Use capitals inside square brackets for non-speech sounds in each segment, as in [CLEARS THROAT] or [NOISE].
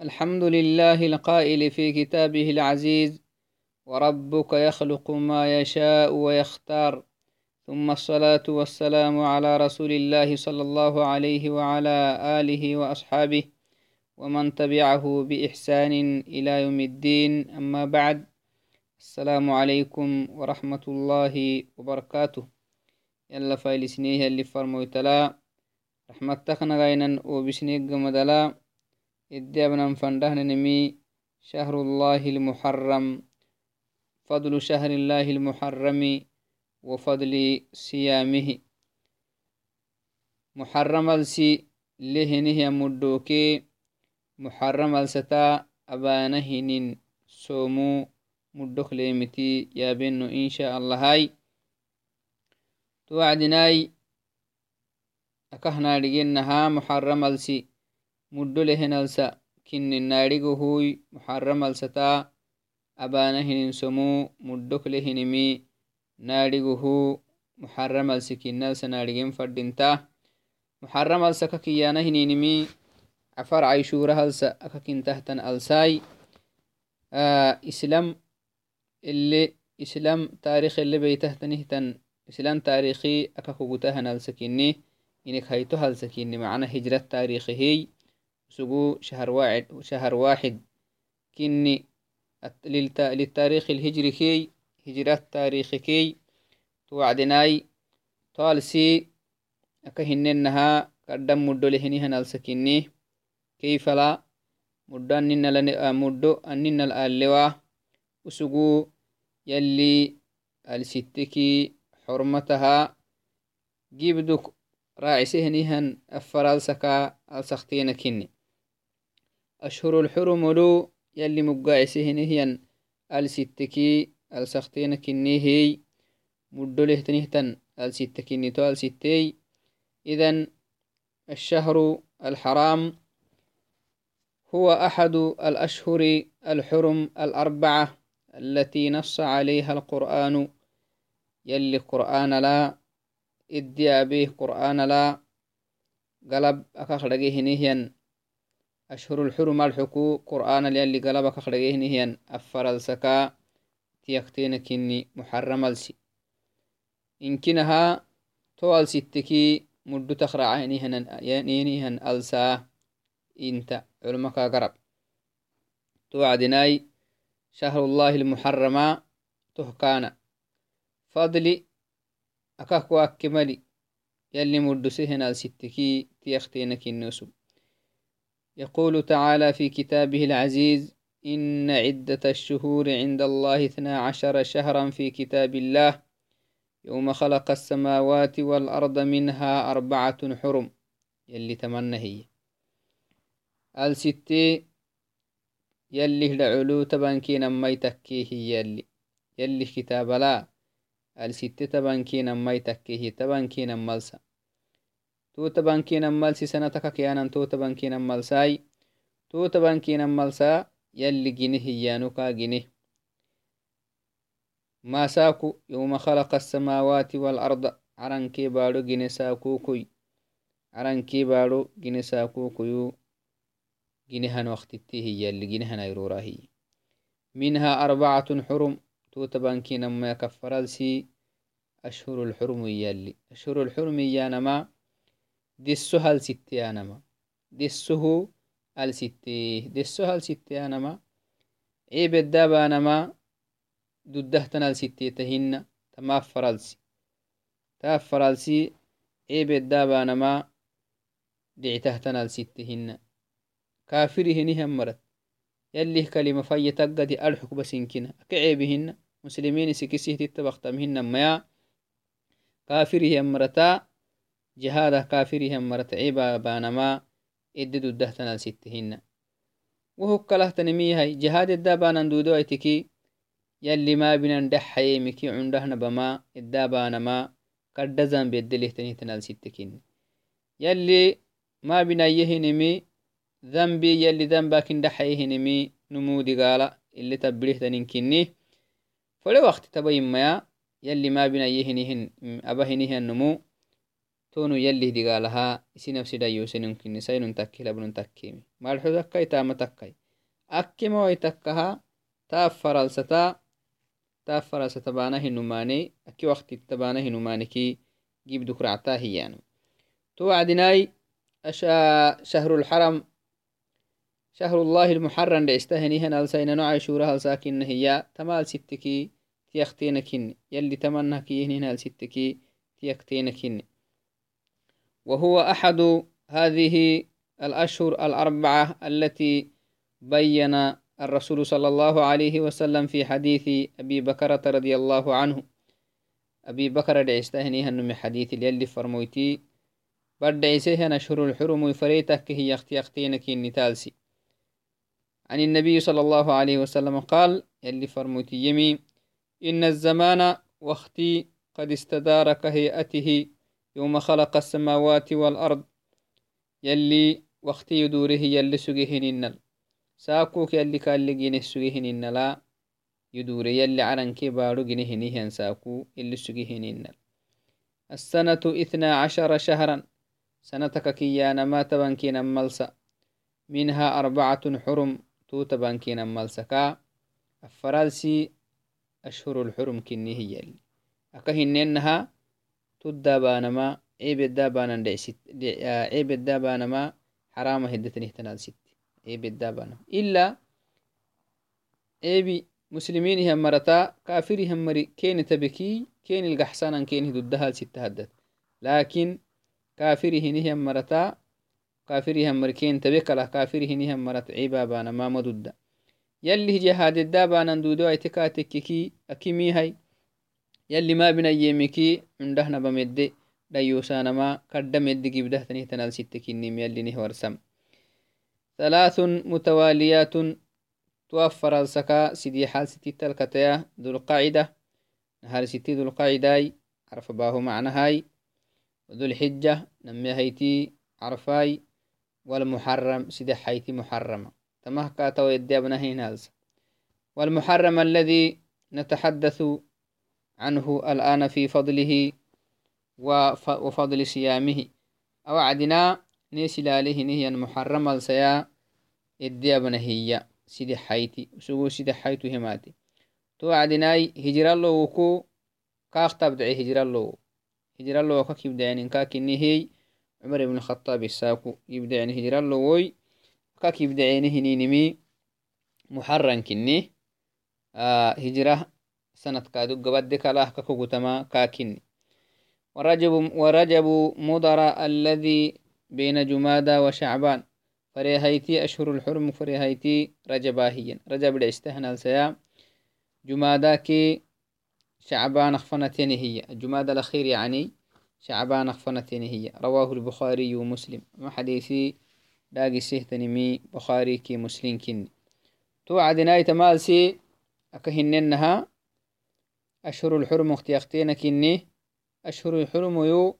الحمد لله القائل في كتابه العزيز وربك يخلق ما يشاء ويختار. ثم الصلاة والسلام على رسول الله صلى الله عليه وعلى آله وأصحابه ومن تبعه بإحسان إلى يوم الدين. أما بعد السلام عليكم ورحمة الله وبركاته. يلا فايلسنيه اللي فرمويتلا. رحمتك نغينا وبسنيق مدلا إديابنا فندهننمي شهر الله المحرم فضل شهر الله المحرم وفضل صيامه. محرم السي لهنه مدوكي محرم الستا أبانهن سومو مدوك ليمتي يا بنو إن شاء الله هاي. توعدناي أكهنا لجنها محرم السي muddo lehenalsa kinninnaadhigohuy muxaramalsata abanahinin-somu muddok lehinimi naadhigohu muxaramalsi kinnalsa naadhigen fadinta muxaramalsa ka kiyana hininimi cafar caishurahalsa aka kintahtan alsai islam ele islam taarikh ele beytahtanihtan islam taarikhi aka kugutahanalsa kinni inek hayto halsa kinni macna hijrat taarikhihey سقو شهر واحد شهر واحد. كني للتاريخ الهجري كي هجرات تاريخ كي. توعدناي. طالسي أكهننها. قدم مدو لهنها نلسكني كيف لا مدو أننا لن مدو أننا الألوا. وسقو يلي الستكي حرمتها. جيبدك راعي سهنيهن أفرالسكا ألسختين كني. أشهر الحرم لو يلي مقاعسهنهيا ألستكي ألسختين كنيهي مدله تنهتن الستكيني تو ألستي. إذن الشهر الحرام هو أحد الأشهر الحرم الأربعة التي نص عليها القرآن. يلي قرآن لا اديا به قرآن لا. قلب أكخلقه نهيا. أشهر الحرم الحكو قرآن اللي قلبك خرجيه نهيان أفر السكا تيختين كني محرم ألسي. إن كنها توال ستكي مدو تخرع ينينيهن ألسا إنت علمك قرب توعدناي شهر الله المحرم تهكانا فضلي أكاكو أكملي. يلي مدو سهن الستكي تيختين كنسو يقول تعالى في كتابه العزيز إن عدة الشهور عند الله اثنا عشر شهرا في كتاب الله يوم خلق السماوات والأرض منها أربعة حرم. يلي تمنى هي. الستي يلي لعلو تبانكين ما يتكيه يلي. يلي كتاب لا. الستي تبانكين ما يتكيه تبانكين ملسا tuuta bankinan malsi sanataka kiyanan tuuta bankinan malsai tuuta bankinan malsa yalli gine hiyanuka gine ما ساكو يوم خلق السماوات والأرض. عرنكي بارو جني ساكوكوي. عرنكي بارو جني ساكوكويو. جنيهن وقتتي هي اللي جنيهن أيرورا هي. منها أربعة حرم. توتبانكي نما يكفر أشهر الحرم يلي. أشهر الحرم يانما disso hal sitteyanama dissohu al sittee disso hal sitteyanama ciibeddabanama duddahtan al sitteetahina tamaaf faralsi taaf faralsi ciibeddabanama dhicitahtan al sittehina kaafirihinihan marat yallih kalima fayya taggadi alxuk basinkina aka ceebihina muslimiin isikisihtitta baktamhina maya kaafirihian marataa جهاده كافرهم مرتعيبا بانما إدد الدهتنا ستهن وهو كله تنميهي جهاد الدابان دودو ايتكي يلي ما بنا دحي مكي عندهن بما الدابان ما كردزان بيدله تنهتنا ستكين يلي ما بنا يهنمي ذنبي يلي ذنباكن دحي هنمي نمودي قالا اللي تبليه تنينكني فلو وقت تبين ما يلي ما بنا يهنهن أبهنهن نمو tonu yalih digalaha isi nafsi dayosenunkinni sainun takki labnun takkimi malxu takkai tama takkai akkimawai takkaha taaf faralsata taaf faralsata bana hinumane akki waktitta bana hinumaneki gibduk racta hiyanu to wacdinai الحرم شهر الله المحرم دعستهني هنا السينا نوع شورها الساكن هي تمال ستكي تيختينكن يلي تمنى هنا الستكي تيختينكن وهو أحد هذه الأشهر الأربعة التي بين الرسول صلى الله عليه وسلم في حديث أبي بكرة رضي الله عنه. أبي بكر دعستهني هنم حديث يلي فرمويتي. بعد عيسيه أشهر الحرم وفريتك هي أختي اختينك النتالسي عن النبي صلى الله عليه وسلم قال يلي فرموتي يمي إن الزمان واختي قد استدار كهيئته يوم خلق السماوات والأرض يلي وقت يدوره يلي سجهن النل. ساكوك يلي كالي جينه سجهن النلا يدور يلي عنن كبارو جينه نهن ساكو يلي سجهن النل. السنة إثنى عشر شهرا سنتك كيانا ما تبنكين ملسا. منها أربعة حرم تو تبنكين ملسكا. الفرالسي أشهر الحرم كني هي يلي. أكهننها تدابانما عيب الدابانا دعست عيب الدابانما حرام هدتني تنال ست عيب الدابانا إلا عيب مسلمين هم مرتا كافر هم مري كين تبكي كين القحسانا كين ضدها ست هدت لكن كافر هني هم مرتا ما يلي ما بنا يمكي عندهنا بمدي ديوسانما كدمد جبدهتني تنال ستكينيم يلي نهورسم ثلاث متواليات توفر السكا سيدي حال ستي تلكتيا ذو القاعدة نهار ستي ذو القاعدة عرف باه معنى هاي. ذو الحجة نمي هيتي عرفاي. والمحرم سيدي حيتي محرمة تمه كاتو يدي ابنهين والمحرم الذي نتحدث عنه الآن في فضله وفضل صيامه. أوعدنا نيسلاله نهي محرم السيا الديابنا هي سيدي حيتي سوو سيدي حيتو هماتي. توعدناي هجر الله وكو كاخ تبدعي هجر الله. هجر الله وكا كيبدعني كاكني هي عمر بن الخطاب الساكو يبدعني هجر الله وي. كا كيبدعيني هنينمي محرم كني. آه هجرة كادو قبد كلاه ككوكتما كاكني ورجب, مضر الذي بين جمادى وشعبان. فريهيتي أشهر الحرم فريهيتي رجباهيا رجب الاستهنى السيام جمادى كي شعبان أخفنتين هي. الجمادى الأخير يعني شعبان أخفنتين هي. رواه البخاري ومسلم. ما حديثي داقي سيهتنمي بخاري كي مسلم كني توعد نايت مالسي أكهننها أشهر الحرم اختياختين كني أشهر الحرم يو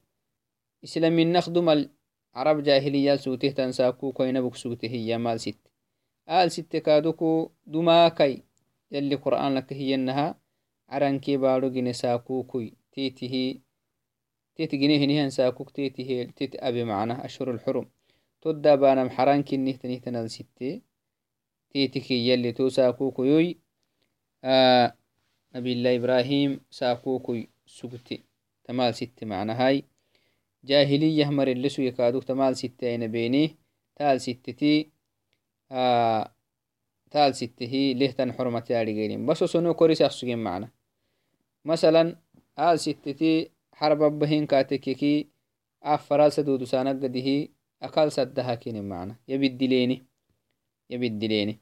إسلام نخدم العرب جاهلية سوته تنساكو كوين بك سوته هي مال ست. آل ست كادوكو دماكي يلي قرآن لك هي إنها عرنكي بارو جني ساكو كوي. تيته تيتي جنيه نهن ساكوك تيتي تيت أبي معنا. أشهر الحرم. تدا بانا محران كنيه تنيه تنال ستة تيتي يلي تو ساكو كوي آه نبي الله إبراهيم ساكوكي سكتي. تمال ست معنى هاي. جاهلية مر اللسو يكادوك تمال ستة أين بينيه تال ستتي آه تال ستة لهتن حرمتي أريجين بس سنو كوريس أخسجين معنا. مثلا آل ستتي حرب بهين كاتككي أفرال سدود سانق قده أقل سدها كين معنا. يبدليني يبدليني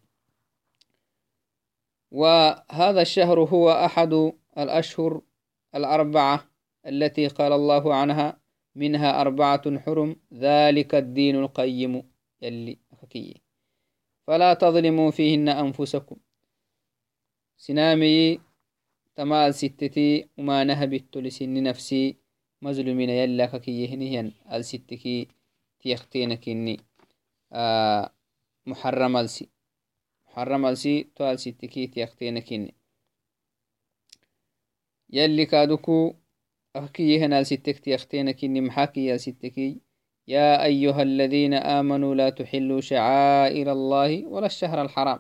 وهذا الشهر هو أحد الأشهر الأربعة التي قال الله عنها منها أربعة حرم ذلك الدين القيم. يلي أخكي فلا تظلموا فيهن أنفسكم. سنامي تمال ستتي وما نهبت لسن نفسي. مظلومين يلا ككيهنهن الستكي تيختينكني آه محرم السي حرمالسي توال ستكيت يختينكين يلي كادوكو أفكي هنا ستك تيختينك إني محاكي يا ستكي يا أيها الذين آمنوا لا تحلوا شعائر الله ولا الشهر الحرام.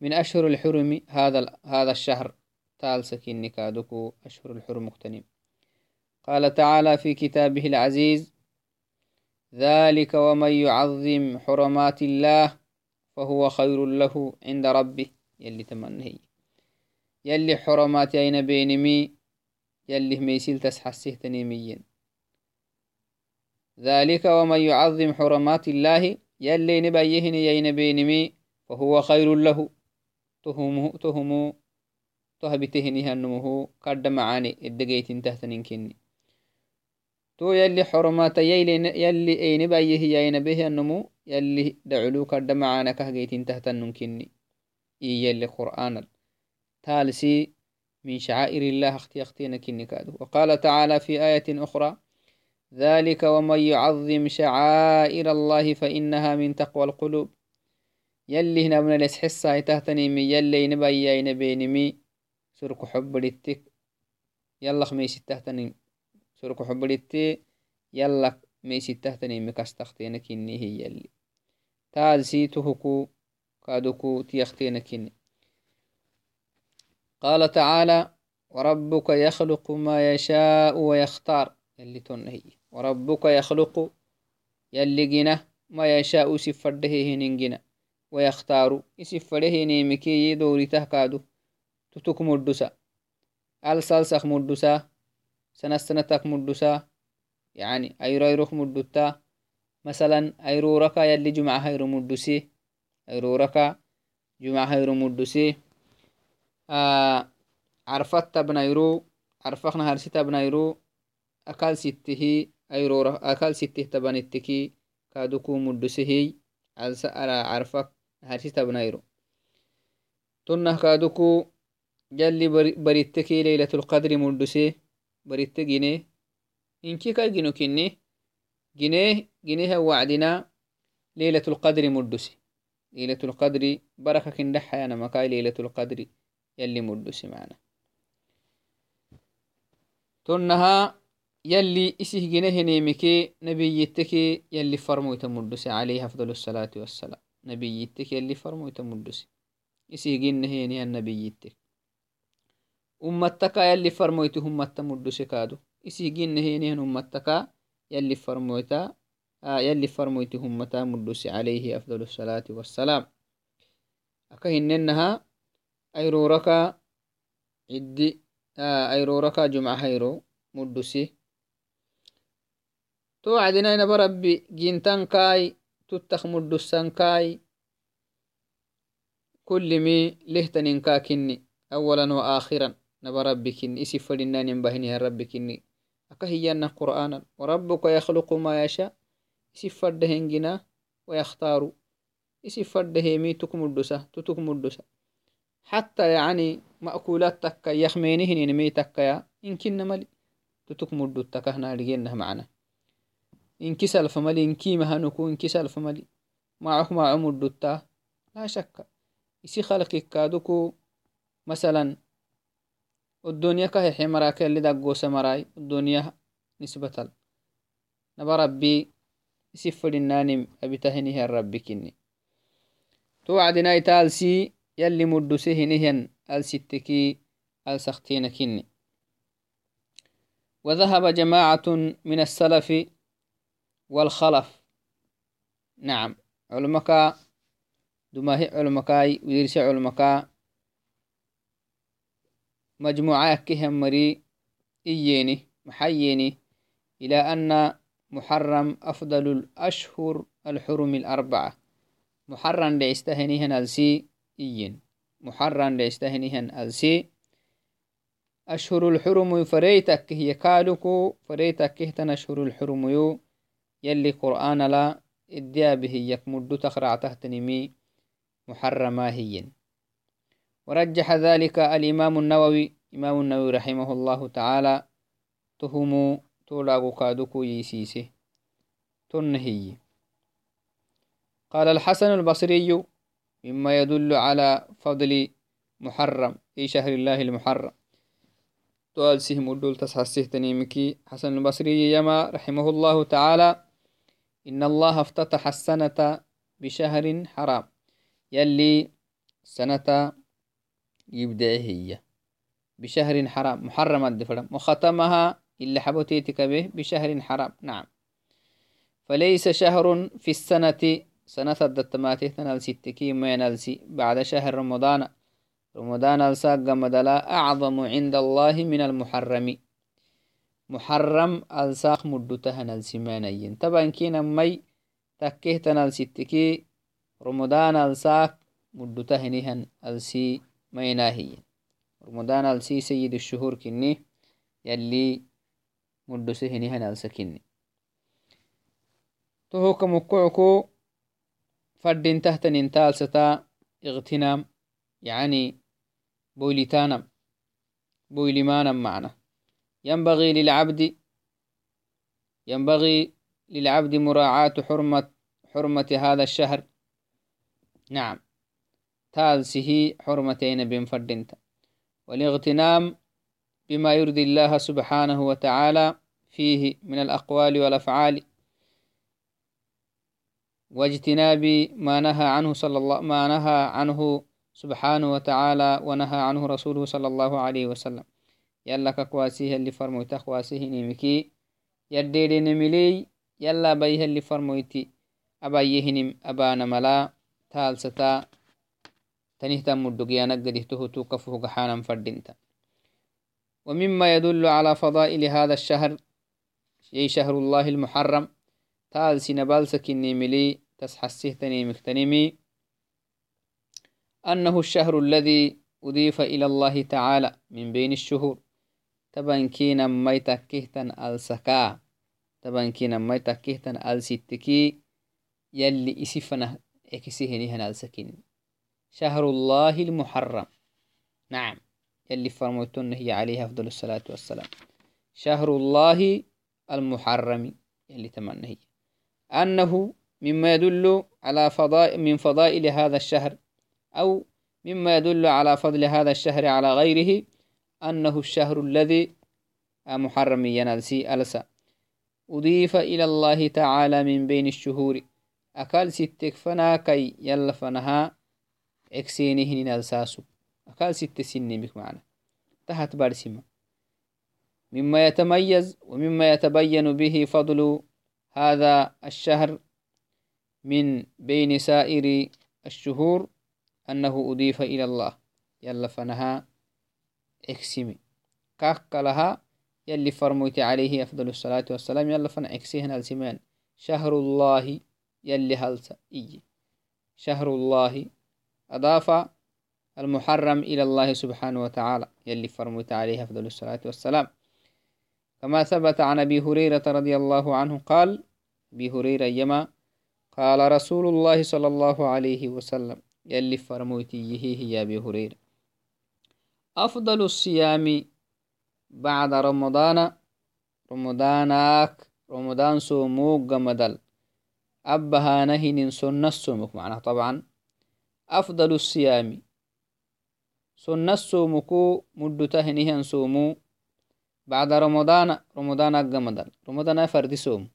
من أشهر الحرم هذا هذا الشهر. تالسك كادوكو أشهر الحرم مقتنم قال تعالى في كتابه العزيز ذلك ومن يعظم حرمات الله فهو خير له عند ربه. يلي تمنهي يلي حرمات أين بينمي يلي ميسيل تسحسه تنيميا ذلك ومن يعظم حرمات الله يلي نبيهن يين بينمي فهو خير له. تهمه تهمو تهبتهنها النمه قد معاني الدقيت تهتنين كني. تو يلي حرمات يلي يلي اين بايه يين به النمو يلي كني. إي يلي قرآن تالسي من شعائر الله أختي اختينا كني كادو. وقال تعالى في آية أخرى ذلك ومن يعظم شعائر الله فإنها من تقوى القلوب. يلي هنا من الاسحسة تهتني من يلي نبي ينبي نمي سرك حب للتك يلا خميس تهتني سرك حب للتي يلا كني هي يلي. تالسي تهكو كادوكو تيختينا كني قال تعالى وربك يخلق ما يشاء ويختار يلي تنهي وربك يخلق يلي جنا ما يشاء سفرده هنين ويختار سفرده نيمكي دوري تهكادو. تتك مدسا ألسلسخ مدسا سنستنتك مدسا يعني أيرو أيروخ مدتا مثلا أيرو ركا يلي جمعة هيرو مدسي أيرو ركا جمعة هيرو مدسي آه عرفت بنيرو عرفخنا هرسيتا بنيرو أكال سته أيرو أكال سته تبنتكي كادوكو مدسهي عرفك هرسيتا بنيرو تنه كادوكو جلي بريتكي ليلة القدر مدسي بريت إنكي كا جينو كني جينيه جينيه وعدنا ليلة القدر مدسي ليلة القدر بركة كندحها أنا مكاي ليلة القدر يلي مدسي معنا. تنها يلي إسيه جنه نيمكي نبي يتكي يلي فرمو يتمدسي عليه أفضل الصلاة والسلام. نبي يتكي يلي فرمو يتمدسي إسيه جنه يني النبي يتك أمتك يلي فرمو يتهم التمدسي كادو. أمتك يلي فرمو يتا آه يلي فرمو يتهم مدسي عليه أفضل الصلاة والسلام أكهننها أيرورك عدي آه أيرورك جمعة هيرو مدسي تو عدنا بربي جينتان كاي تتخ مدسان كاي كل مي لهتن كاكني أولا وآخرا نبربي كني إسي فلنان ينبهني ربي كني أكهيانا قرآنا. وربك يخلق ما يشاء. إسي فردهن ويختار إسي فرده مي تكمدسة تتكمدسة حتى يعني مأكولات تكا يخمينهن ينمي تكا إن كنا ملي تتكمدو تكهنا لجينها معنا. إنكي سلف ملي إنكي مهنكو إنكي سلف ملي معه مع عمر لا شك إسي خلق كادوكو مثلا الدنيا كهي حمراك اللي دقو سمراي الدنيا نسبة نبا ربي سفر النانم أبتهنه الرب كني. توعدنا يتالسي يلي مدسهنهن ألستكي السختين كني. وذهب جماعة من السلف والخلف. نعم علمك دماه علمكاي ويرسي علمكا مجموعة كهم مري إييني محييني إلى أن محرم أفضل الأشهر الحرم الأربعة. محرم ليستهنيهن ألسي إيين. محرم ليستهنيهن ألسي أشهر الحرم فريتك هي كالكو فريتك هتن أشهر الحرم يو. يلي قرآن لا إديا به يكمد تخرع تحت نمي محرما هي ورجح ذلك الإمام النووي. إمام النووي رحمه الله تعالى. تهمو تولاغو كادوكو يسيسي. تنهي. قال الحسن البصري مما يدل على فضل محرم في شهر الله المحرم. توال سيه مدول تسحسيه تنيمكي حسن البصري يما رحمه الله تعالى إن الله افتتح السنة بشهر حرام. يلي سنة يبدأ هي. بشهر حرام محرم الدفرم وختمها إلا حبوتيتك به بشهر حرام. نعم. فليس شهر في السنة سنة الدتماتي تنال ستكي ما ينالسي؟ بعد شهر رمضان. رمضان الساق مدلا أعظم عند الله من المحرم. محرم الساق مدتها نلسمانين طبعا كينا مي تكيه تنال ستكي رمضان الساق مدتها نهن السي ميناهي رمضان ألسي سيد الشهور كني يلي مدسه نهن السكني تهوك مكوعكو فردين تحتن انتال ستا اغتنام يعني بويلتانم بويلمانم معنا. ينبغي للعبد ينبغي للعبد مراعاة حرمة حرمة هذا الشهر. نعم. تالسه حرمتين بن فردنت والاغتنام بما يرضي الله سبحانه وتعالى فيه من الأقوال والأفعال. واجتناب ما نهى عنه صلى الله ما نهى عنه سبحانه وتعالى ونهى عنه رسوله صلى الله عليه وسلم. يلا كواسيه اللي فرمويت خواسيه نيمكي يديري نملي يلا بيه اللي فرمويتي أبايهنم أبانا ملا تالستا تنهتا مدقيانا قدهته توقفه قحانا فردنتا. ومما يدل على فضائل هذا الشهر أي شهر الله المحرم تال سنبال سكني ملي تسحسه تنيمك تنمي أنه الشهر الذي أضيف إلى الله تعالى من بين الشهور. تبان كينا ما يتكهتن السكا تبان كينا ما يتكهتن الستكي يلي إسفنا إكسيه نهن السكين شهر الله المحرم. نعم يلي فرموتن هي عليه أفضل الصلاة والسلام. شهر الله المحرم يلي تمنى هي. أنه مما يدل على فضاء من فضائل هذا الشهر أو مما يدل على فضل هذا الشهر على غيره أنه الشهر الذي محرم ينالسي ألسا. أضيف إلى الله تعالى من بين الشهور. أكال ستك فنا كي يلا نالساسو أكال ست سنين بك معنا تحت بارسمة مما يتميز ومما يتبين به فضل هذا الشهر من بين سائر الشهور أنه أضيف إلى الله يلا فنها اكسمي كاك يلي فرميت عليه أفضل الصلاة والسلام يلا فن اكسيهن السمان شهر الله يلي هلسا إي شهر الله أضاف المحرم إلى الله سبحانه وتعالى يلي فرميت عليه أفضل الصلاة والسلام. كما ثبت عن أبي هريرة رضي الله عنه قال أبي هريرة يما قال رسول الله صلى الله عليه وسلم يلي فرموتيه يا أبي هريرة. أفضل الصيام بعد رمضان رمضانك رمضان سوموك جمدل أبها نهن سنة سومك معناها طبعا أفضل الصيام. سنة سومكو مدته نهن سومو بعد رمضان رمضان جمدل رمضان فرد سوم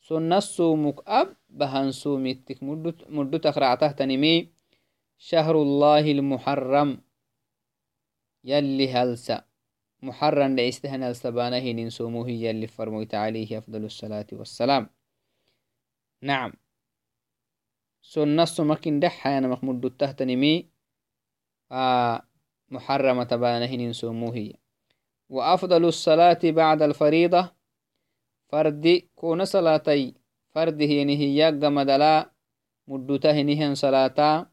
سنة سومك أبها سومتك مدتك رعته تنمي شهر الله المحرم. يلي هلسا. محرم لإستهنا السبانه ننسومه يلي فرموت عليه أفضل الصلاة والسلام. نعم. التهت نمي آه محرمة بانه ننسومه وأفضل الصلاة بعد الفريضة فرد كون صلاتي فرد هي نهي مدلا مدته نهن صلاتا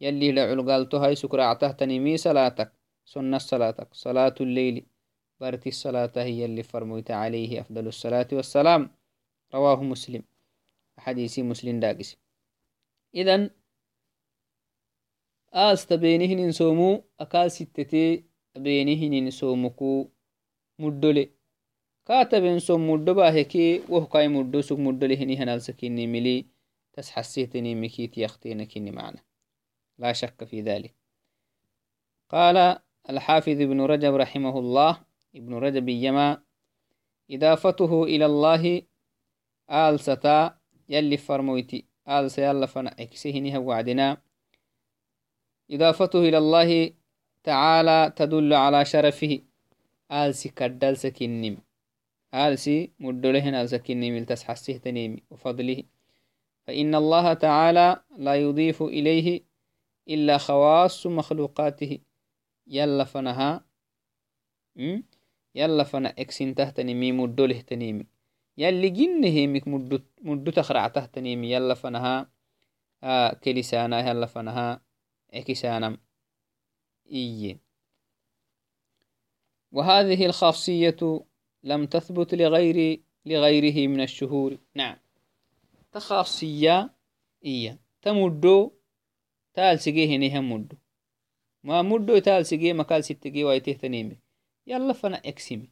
يلي لعلقالتو هاي سكرعته تنمي صلاتك. سنة صلاتك. صلاة الليل برتي الصلاة هي اللي فرميت عليه أفضل الصلاة والسلام. رواه مسلم. حديثي مسلم داقس. آس تبينهن سومو أكال ستتي بينهن سومكو مدولي كاتبين سوم مدو باهكي وهكاي مدو سوك مدولي هني هنالسكيني ملي تسحسيتني مكيت يختينكيني معنا. لا شك في ذلك. قال الحافظ ابن رجب رحمه الله ابن رجب يما إضافته إلى الله آل ستا يلي فرمويتي. آل سيالا فنا اكسهنها وعدنا. إضافته إلى الله تعالى تدل على شرفه. آل سي كدل سكنم آل سي مدلهن آل سكنم التسحسه تنيمي وفضله. فإن الله تعالى لا يضيف إليه إلا خواص مخلوقاته. يلا فنها يلا فنا إكسين تهتنمي مدله تنيمي. يلا فنها. آه كلسانا يلا فنها. اكسانم إيه وهذه الخاصية لم تثبت لغير لغيره من الشهور. نعم. تخاصية. إيه تمدو تال سجيه نهم مدو ما مدو تال سجيه مكال ستجيه وايته تنيمي. يلا فنا اكسمي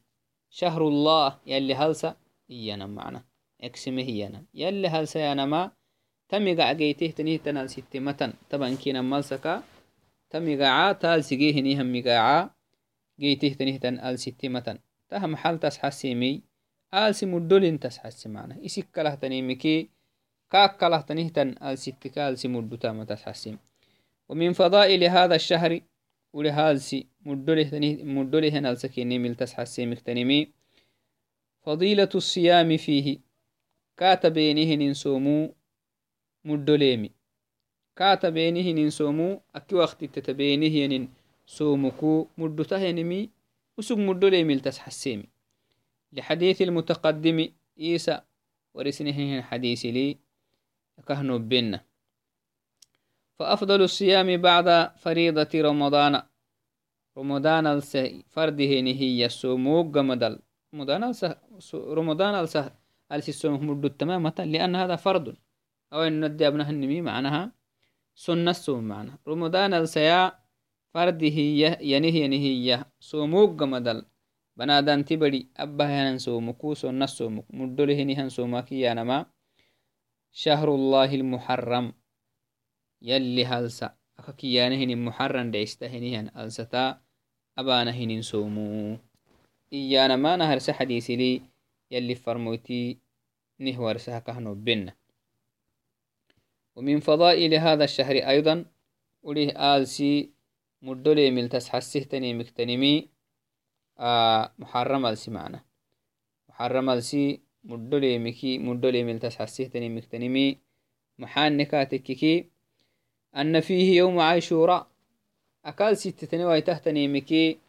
شهر الله. يلي هلسا. إيانا معنا اكسمي هيانا يلي هلسا يانا ما تمي قاعدته تنيه تنال ستة متن طبعا كينا مالسكا تمي قاعا تال سجيه نهم مقاعا جيته تنيه تن آل ستة متن تهم حال تسحسيمي آل سمدولين تسحسي معنا إسك كله تنيمكي كاك كله تنيه تن آل ستة كال سمدو تام تسحسيم ومن فضائل هذا الشهر ولهالسي مدله هنالسكيني ملتس حسي مكتنمي فضيلة الصيام فيه. كاتبينه ننسومو مدليمي. كاتبينه ننسومو أكي وقت تتبينه ينن سومكو مدتهنمي وسوق مدليمي ملتس حسيمي. لحديث المتقدم إيسى ورسنه حديث لي كهنو بينا فأفضل الصيام بعد فريضة رمضان. رمضان السه فرده نهي السوموك جمدل رمضان السه رمضان السه السوم مدو تماما؟ لأن هذا فرض. أو أن ندي أبنها النمي معناها سنة السوم معنا رمضان السيا فرده ينهي نهي سوموك جمدل بنادان تبدي أبا هنن سومكو سنة سومك مدو له نهن سومك يا نما. شهر الله المحرم. يلي هلسا. محرن ديستا هنين ألستا أبانا هنين ما نهرس حديث لي يلي فرموتي نهور سهكهنو بنا ومن فضائل هذا الشهر أيضا وليه آلسي مدولي ملتس حسهتني مكتنمي آه محرم ألسي معنا محرم ألسي مدولي مكي مدولي ملتس حسهتني مكتنمي محان نكاتككي أن فيه يوم عاشوراء أكال ستتني ويتهتني مكي؟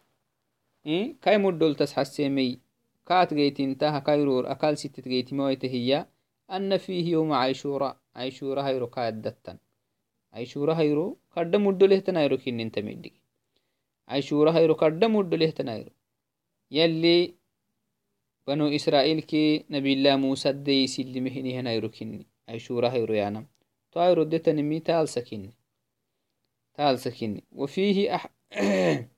كاي مدول تسحسيمي كات جيتين تها كايرور أكال ستت جيتي مويته أن فيه يوم عاشوراء عاشوراء هيرو كادتن عاشوراء هيرو كرد مدول هتنايرو كين انت مدي عاشوراء هيرو كرد مدول هتنايرو يلي بنو إسرائيل كي نبي الله موسى دي سلمهني هنايرو كيني عاشوراء هيرو يانم. طائر الدتنمي تال سكني تال سكني وفيه أح... [CLEARS THROAT]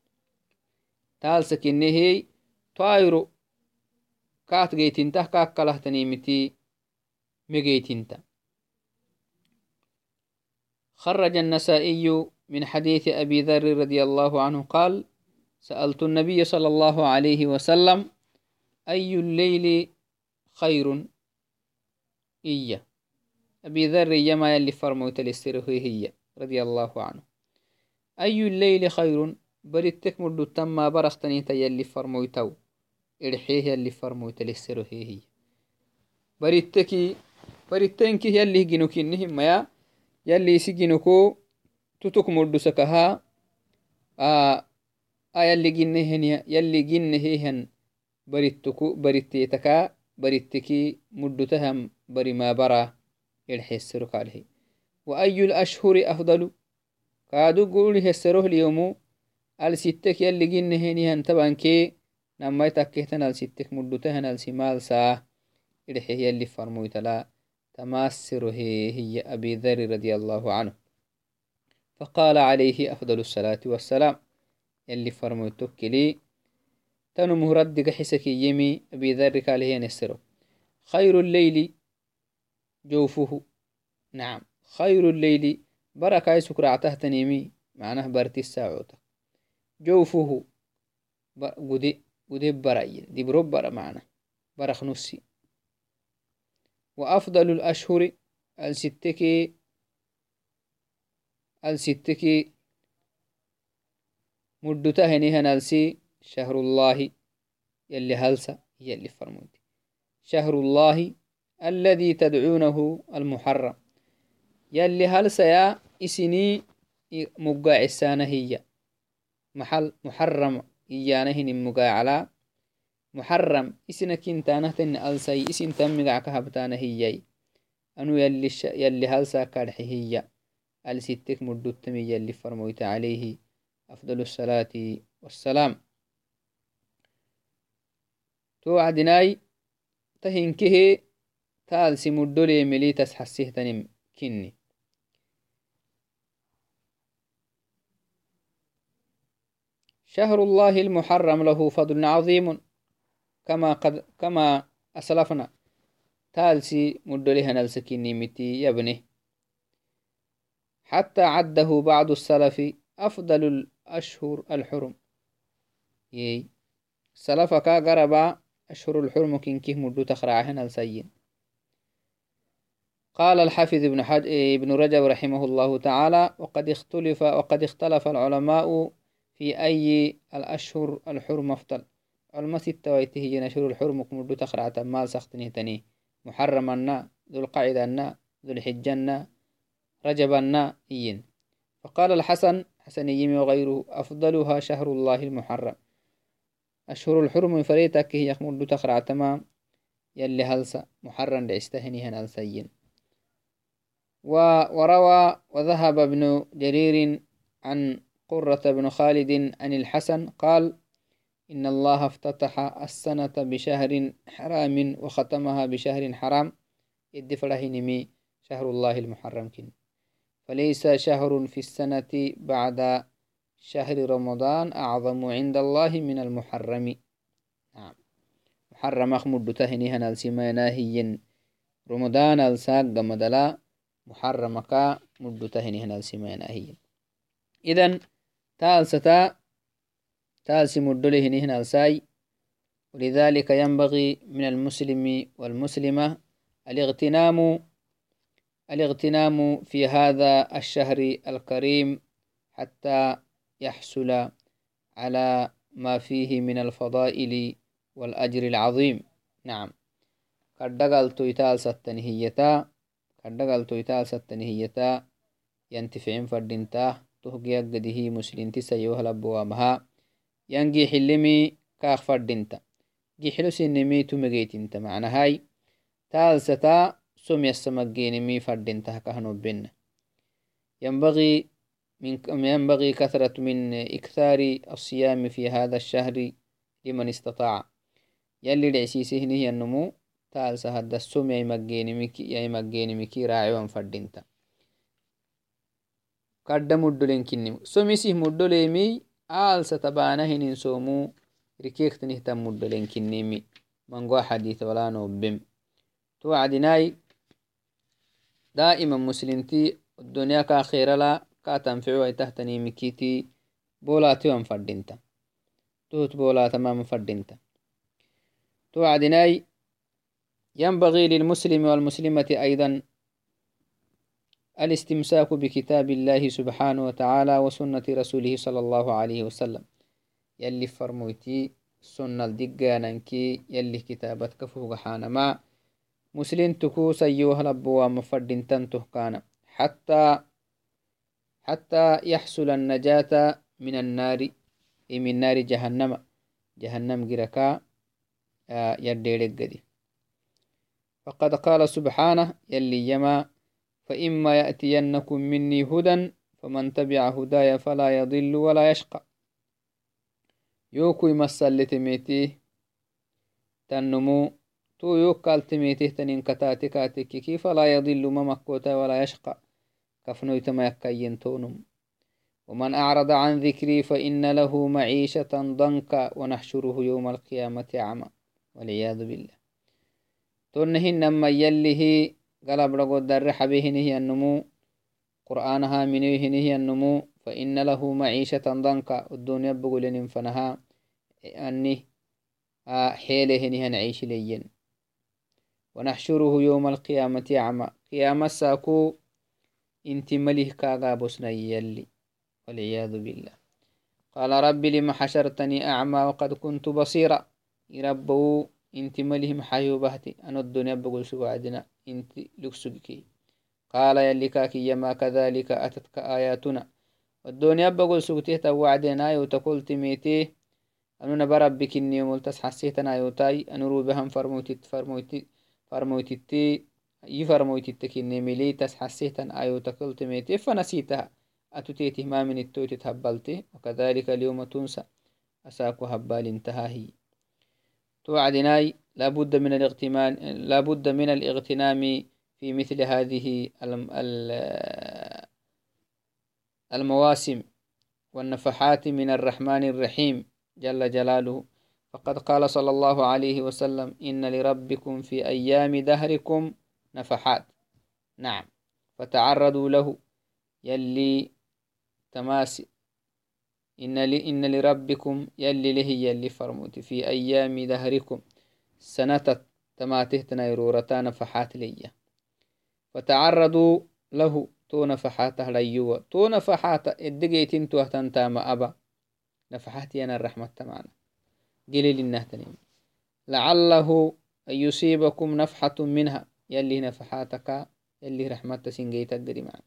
جيتنته كاك كله تنيمتي مجيتنته خرج النسائي من حديث أبي ذر رضي الله عنه قال سألت النبي صلى الله عليه وسلم أي الليل خير؟ إيه أبي ذر يما يلي فرموت للسره هي رضي الله عنه. أي الليل خير؟ بريتك مردو تما برختني يلي فرموتو إرحيه يلي فرموت للسره هي بريتكي بريتنكي يلي جنوكي نهم يا يلي سجنكو تتك مردو سكها آه آه يلي جنهن يلي جنهن بريتكو بريتيتكا بريتكي مردو تهم بري ما برا يلحسرك عليه وأي الأشهر أفضل كادو قولي هسروه اليومو الستك يلي جنهني هن طبعا كي نما يتكهتن الستك مدتهن السمال ساه إلحي يلي فرمويت لا تماسر هي, هي أبي ذر رضي الله عنه فقال عليه أفضل الصلاة والسلام يلي فرمويتك لي تنو مهرد حسك يمي أبي ذر قال هي نسره خير الليل جوفه نعم خير الليل بركة سكرع تهتنيمي معناه برتي الساعوت جوفه قدي ودب برأي. دبرب برا معنا. برخ نسي وأفضل الأشهر الستكي الستكي مدتا هني هنالسي شهر الله يلي هلسا يلي فرمودي. شهر الله الذي تدعونه المحرم. يلي هلسا يا إسني مقاع السانة هي. محل محرم إيانهن مقاع على محرم إسنا كنتانه تن ألسي إسن تمقع كهبتانه هي أنو يلي, ش... يلي هلسا كارحي هي ألستك مدوتمي يلي فرمويت عليه. أفضل الصلاة والسلام. توعدناي تهنكه تالسي مدولي ملي تسحسيه تنم كني شهر الله المحرم له فضل عظيم. كما قد كما أسلفنا. تالسي مدولي نلسكيني متي يبني حتى عده بعض السلف أفضل الأشهر الحرم. يي. سلفك قربا أشهر الحرم كنكه مدو تخرعهن السين قال الحافظ ابن, حج... ابن رجب رحمه الله تعالى وقد اختلف وقد اختلف العلماء في أي الأشهر الحرم أفضل. علماء ستة ويته هي نشر الحرم مدو تخرع مال سختنه تني. محرم ذو القعدة ذو الحجة رجب إين فقال الحسن حسن يمي وغيره أفضلها شهر الله المحرم. أشهر الحرم فريتك هي يخمد تخرع تمام يلي هلسا. محرم لعستهني هنالسين وروى وذهب ابن جرير عن قرة بن خالد عن الحسن قال إن الله افتتح السنة بشهر حرام وختمها بشهر حرام. يدفره نمي شهر الله المحرم كن. فليس شهر في السنة بعد شهر رمضان أعظم عند الله من المحرم. نعم. محرم أخمد تهني هنا السمانا رمضان الساق مدلا محرمك مد تهني هنا السمانا هي تالستا تالس مد لهني هنا الساي. ولذلك ينبغي من المسلم والمسلمة الاغتنام الاغتنام في هذا الشهر الكريم حتى يحصل على ما فيه من الفضائل والأجر العظيم. نعم. كدقل تويتال ستنهيتا كدقل تويتال ستنهيتا ينتفعين فردنتا تهجي قده مسلم تسيوه لبوامها ينجي حلمي كاخ فردنتا جي حلو سنمي تمجيتنت معنى هاي. تالستا سم يسمجينمي فردنتها كهنوبن ينبغي من ينبغي كثرة من إكثار الصيام في هذا الشهر لمن استطاع. يلي العسيسه هي النمو تال سهد السم يا مكي مكي راعي فردينتا. مدليمي آل ستبانا هنين سومو ركيكت نهتم مدلين كنمي منغو حديث ولا نوبم توعدناي دائما مسلمتي الدنيا كاخيرا لا كاتنفعو أي تهتني مكيتي بولاتي وان فردينتا توت بولا تمام فردينتا توعدناي ينبغي للمسلم والمسلمة أيضا الاستمساك بكتاب الله سبحانه وتعالى وسنة رسوله صلى الله عليه وسلم. يلي فرمويتي سنة الدقاننكي يلي كتابتك فوق حانما. مسلم تكو سيوه لبوا مفردين تنته كان. حتى حتى يحصل النجاة من النار من نار جهنم. جهنم جركا آه، يديرك فقد قال سبحانه يلي يما فإما يأتينكم مني هدى فمن تبع هدايا فلا يضل ولا يشقى. يوكو يمسل لتميتيه تنمو. تو يوكال تميتيه تنين كتاتي كاتيكي. فلا يضل ممكوتا ولا يشقى؟ كفنويتما يكين تونم. ومن أعرض عن ذكري فإن له معيشة ضنكا ونحشره يوم القيامة أعمى والعياذ بالله. تنهن نما يله قلب رقود در حبيهن هي النمو قرآنها منيهن هي النمو فإن له معيشة ضنكا الدنيا بقول فنها أني حيله نعيش لين ونحشره يوم القيامة أعمى قيامة ساكو انت مليه كاغا بسنا يلي والعياذ بالله. قال رب لم حشرتني أعمى وقد كنت بصيرا. يربو انت مليه محايو بهتي أنا الدنيا بقول سوعدنا انت لكسكي قال يلي كاكي ما كذلك أتتك آياتنا. والدنيا بقول سكتيه توعدنا يوتقول تميتيه أنو نبربك إني ملتس حسيتنا يوتاي أنو روبهم فرموتت فرموتت فرموتتي يفرموتتك إني مليتس حسيتن آيوتكل تميتي. فنسيتها. أتتيته ما من التوت تهبلتي وكذلك اليوم تنسى. أساك هبال انتهاهي. توعدناي لابد من الاغتمام لابد من الاغتنام في مثل هذه المواسم والنفحات من الرحمن الرحيم جل جلاله. فقد قال صلى الله عليه وسلم إن لربكم في أيام دهركم نفحات. نعم. فتعرضوا له. يلي تماسي إن, لي إن لربكم يلي له يلي فرموت في أيام دهركم. سنة تماتهتنا يرورتا نفحات لي فتعرضوا له تو نفحات ليوا. تو نفحات الدقيتين توهتن تام أبا. نفحات ينا الرحمة تمانا. قليل النهتنين. لعله أن يصيبكم نفحة منها. يلي نفحاتك يلي رحمة سنجيتك معنا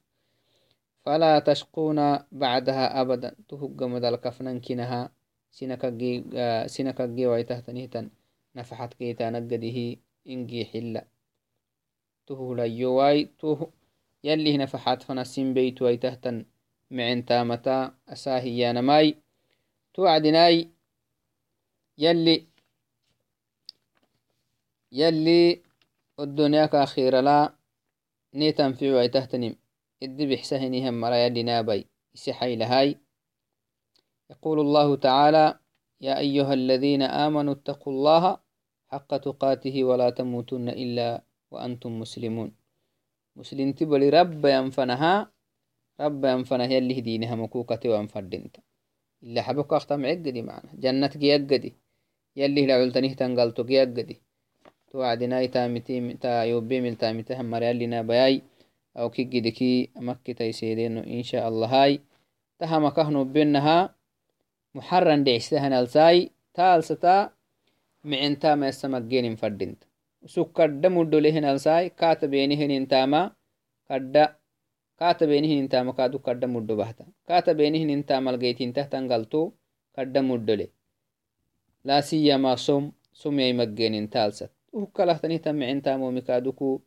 فلا تشقون بعدها أبدا. تهج مدى الكفنان كنها. سنك جي ويتهتنهتن نفحت كيتا نقده إنجي حلا. تهو ليواي تهو يلي نفحات فنسين بيت ويتهتن معن تامتا أساهي نماي. توعدناي يلي يلي الدنيا كأخيرا لا نيتن في ويتهتنم إدي بحسهنهم مرا يلي نابي إسحي لهاي يقول الله تعالى يا أيها الذين آمنوا اتقوا الله حق تقاته ولا تموتن إلا وأنتم مسلمون. مسلم تبلي رب ينفنها رب ينفنها يلي دينها مكوكة وانفردنت. إلا حبك أختم عقدي معنا. جنة جيقدي يلي لعلتنه تنقلتو جيقدي توعدنا تامتي تا يوبي من تامتهم مريالنا بياي أو كي جدكي مكي تيسيدينو إن شاء الله هاي. تها كهنو بينها محرن دعستهن الساي تالستا معنتا ما السمك جين فردنت. سكر مدو لهن الساي كاتبينهن انتاما كدا كاتبينهن انتاما كادو كدا مدو بحتا كاتبينهن انتاما لقيتين تحتن قلتو كدا مدو له لا سيما صم صم يي مجين تالست وكلهتني تمعين تامو مكادوكو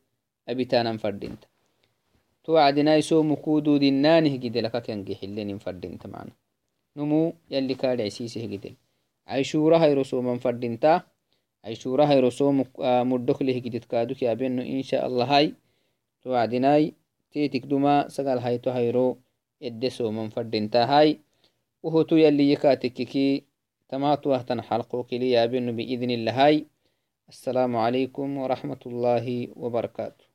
أبيتانا فردنت. توعدنا يسوم كودو دينانه جدل كاكين حلين فردنت معنا. نمو يلي كاد عسيسه جدل عيشورة هاي رسوما فردنتا عيشورة هاي رسوم مدك له جدت كادوك يا بينو إن شاء الله هاي. توعدناي تيتك دما سقال هاي تو هايرو إدسو من فردنتا هاي. وهو تو يلي يكاتككي تمات وهتن كلي يا بينو بإذن الله هاي. السلام عليكم ورحمة الله وبركاته.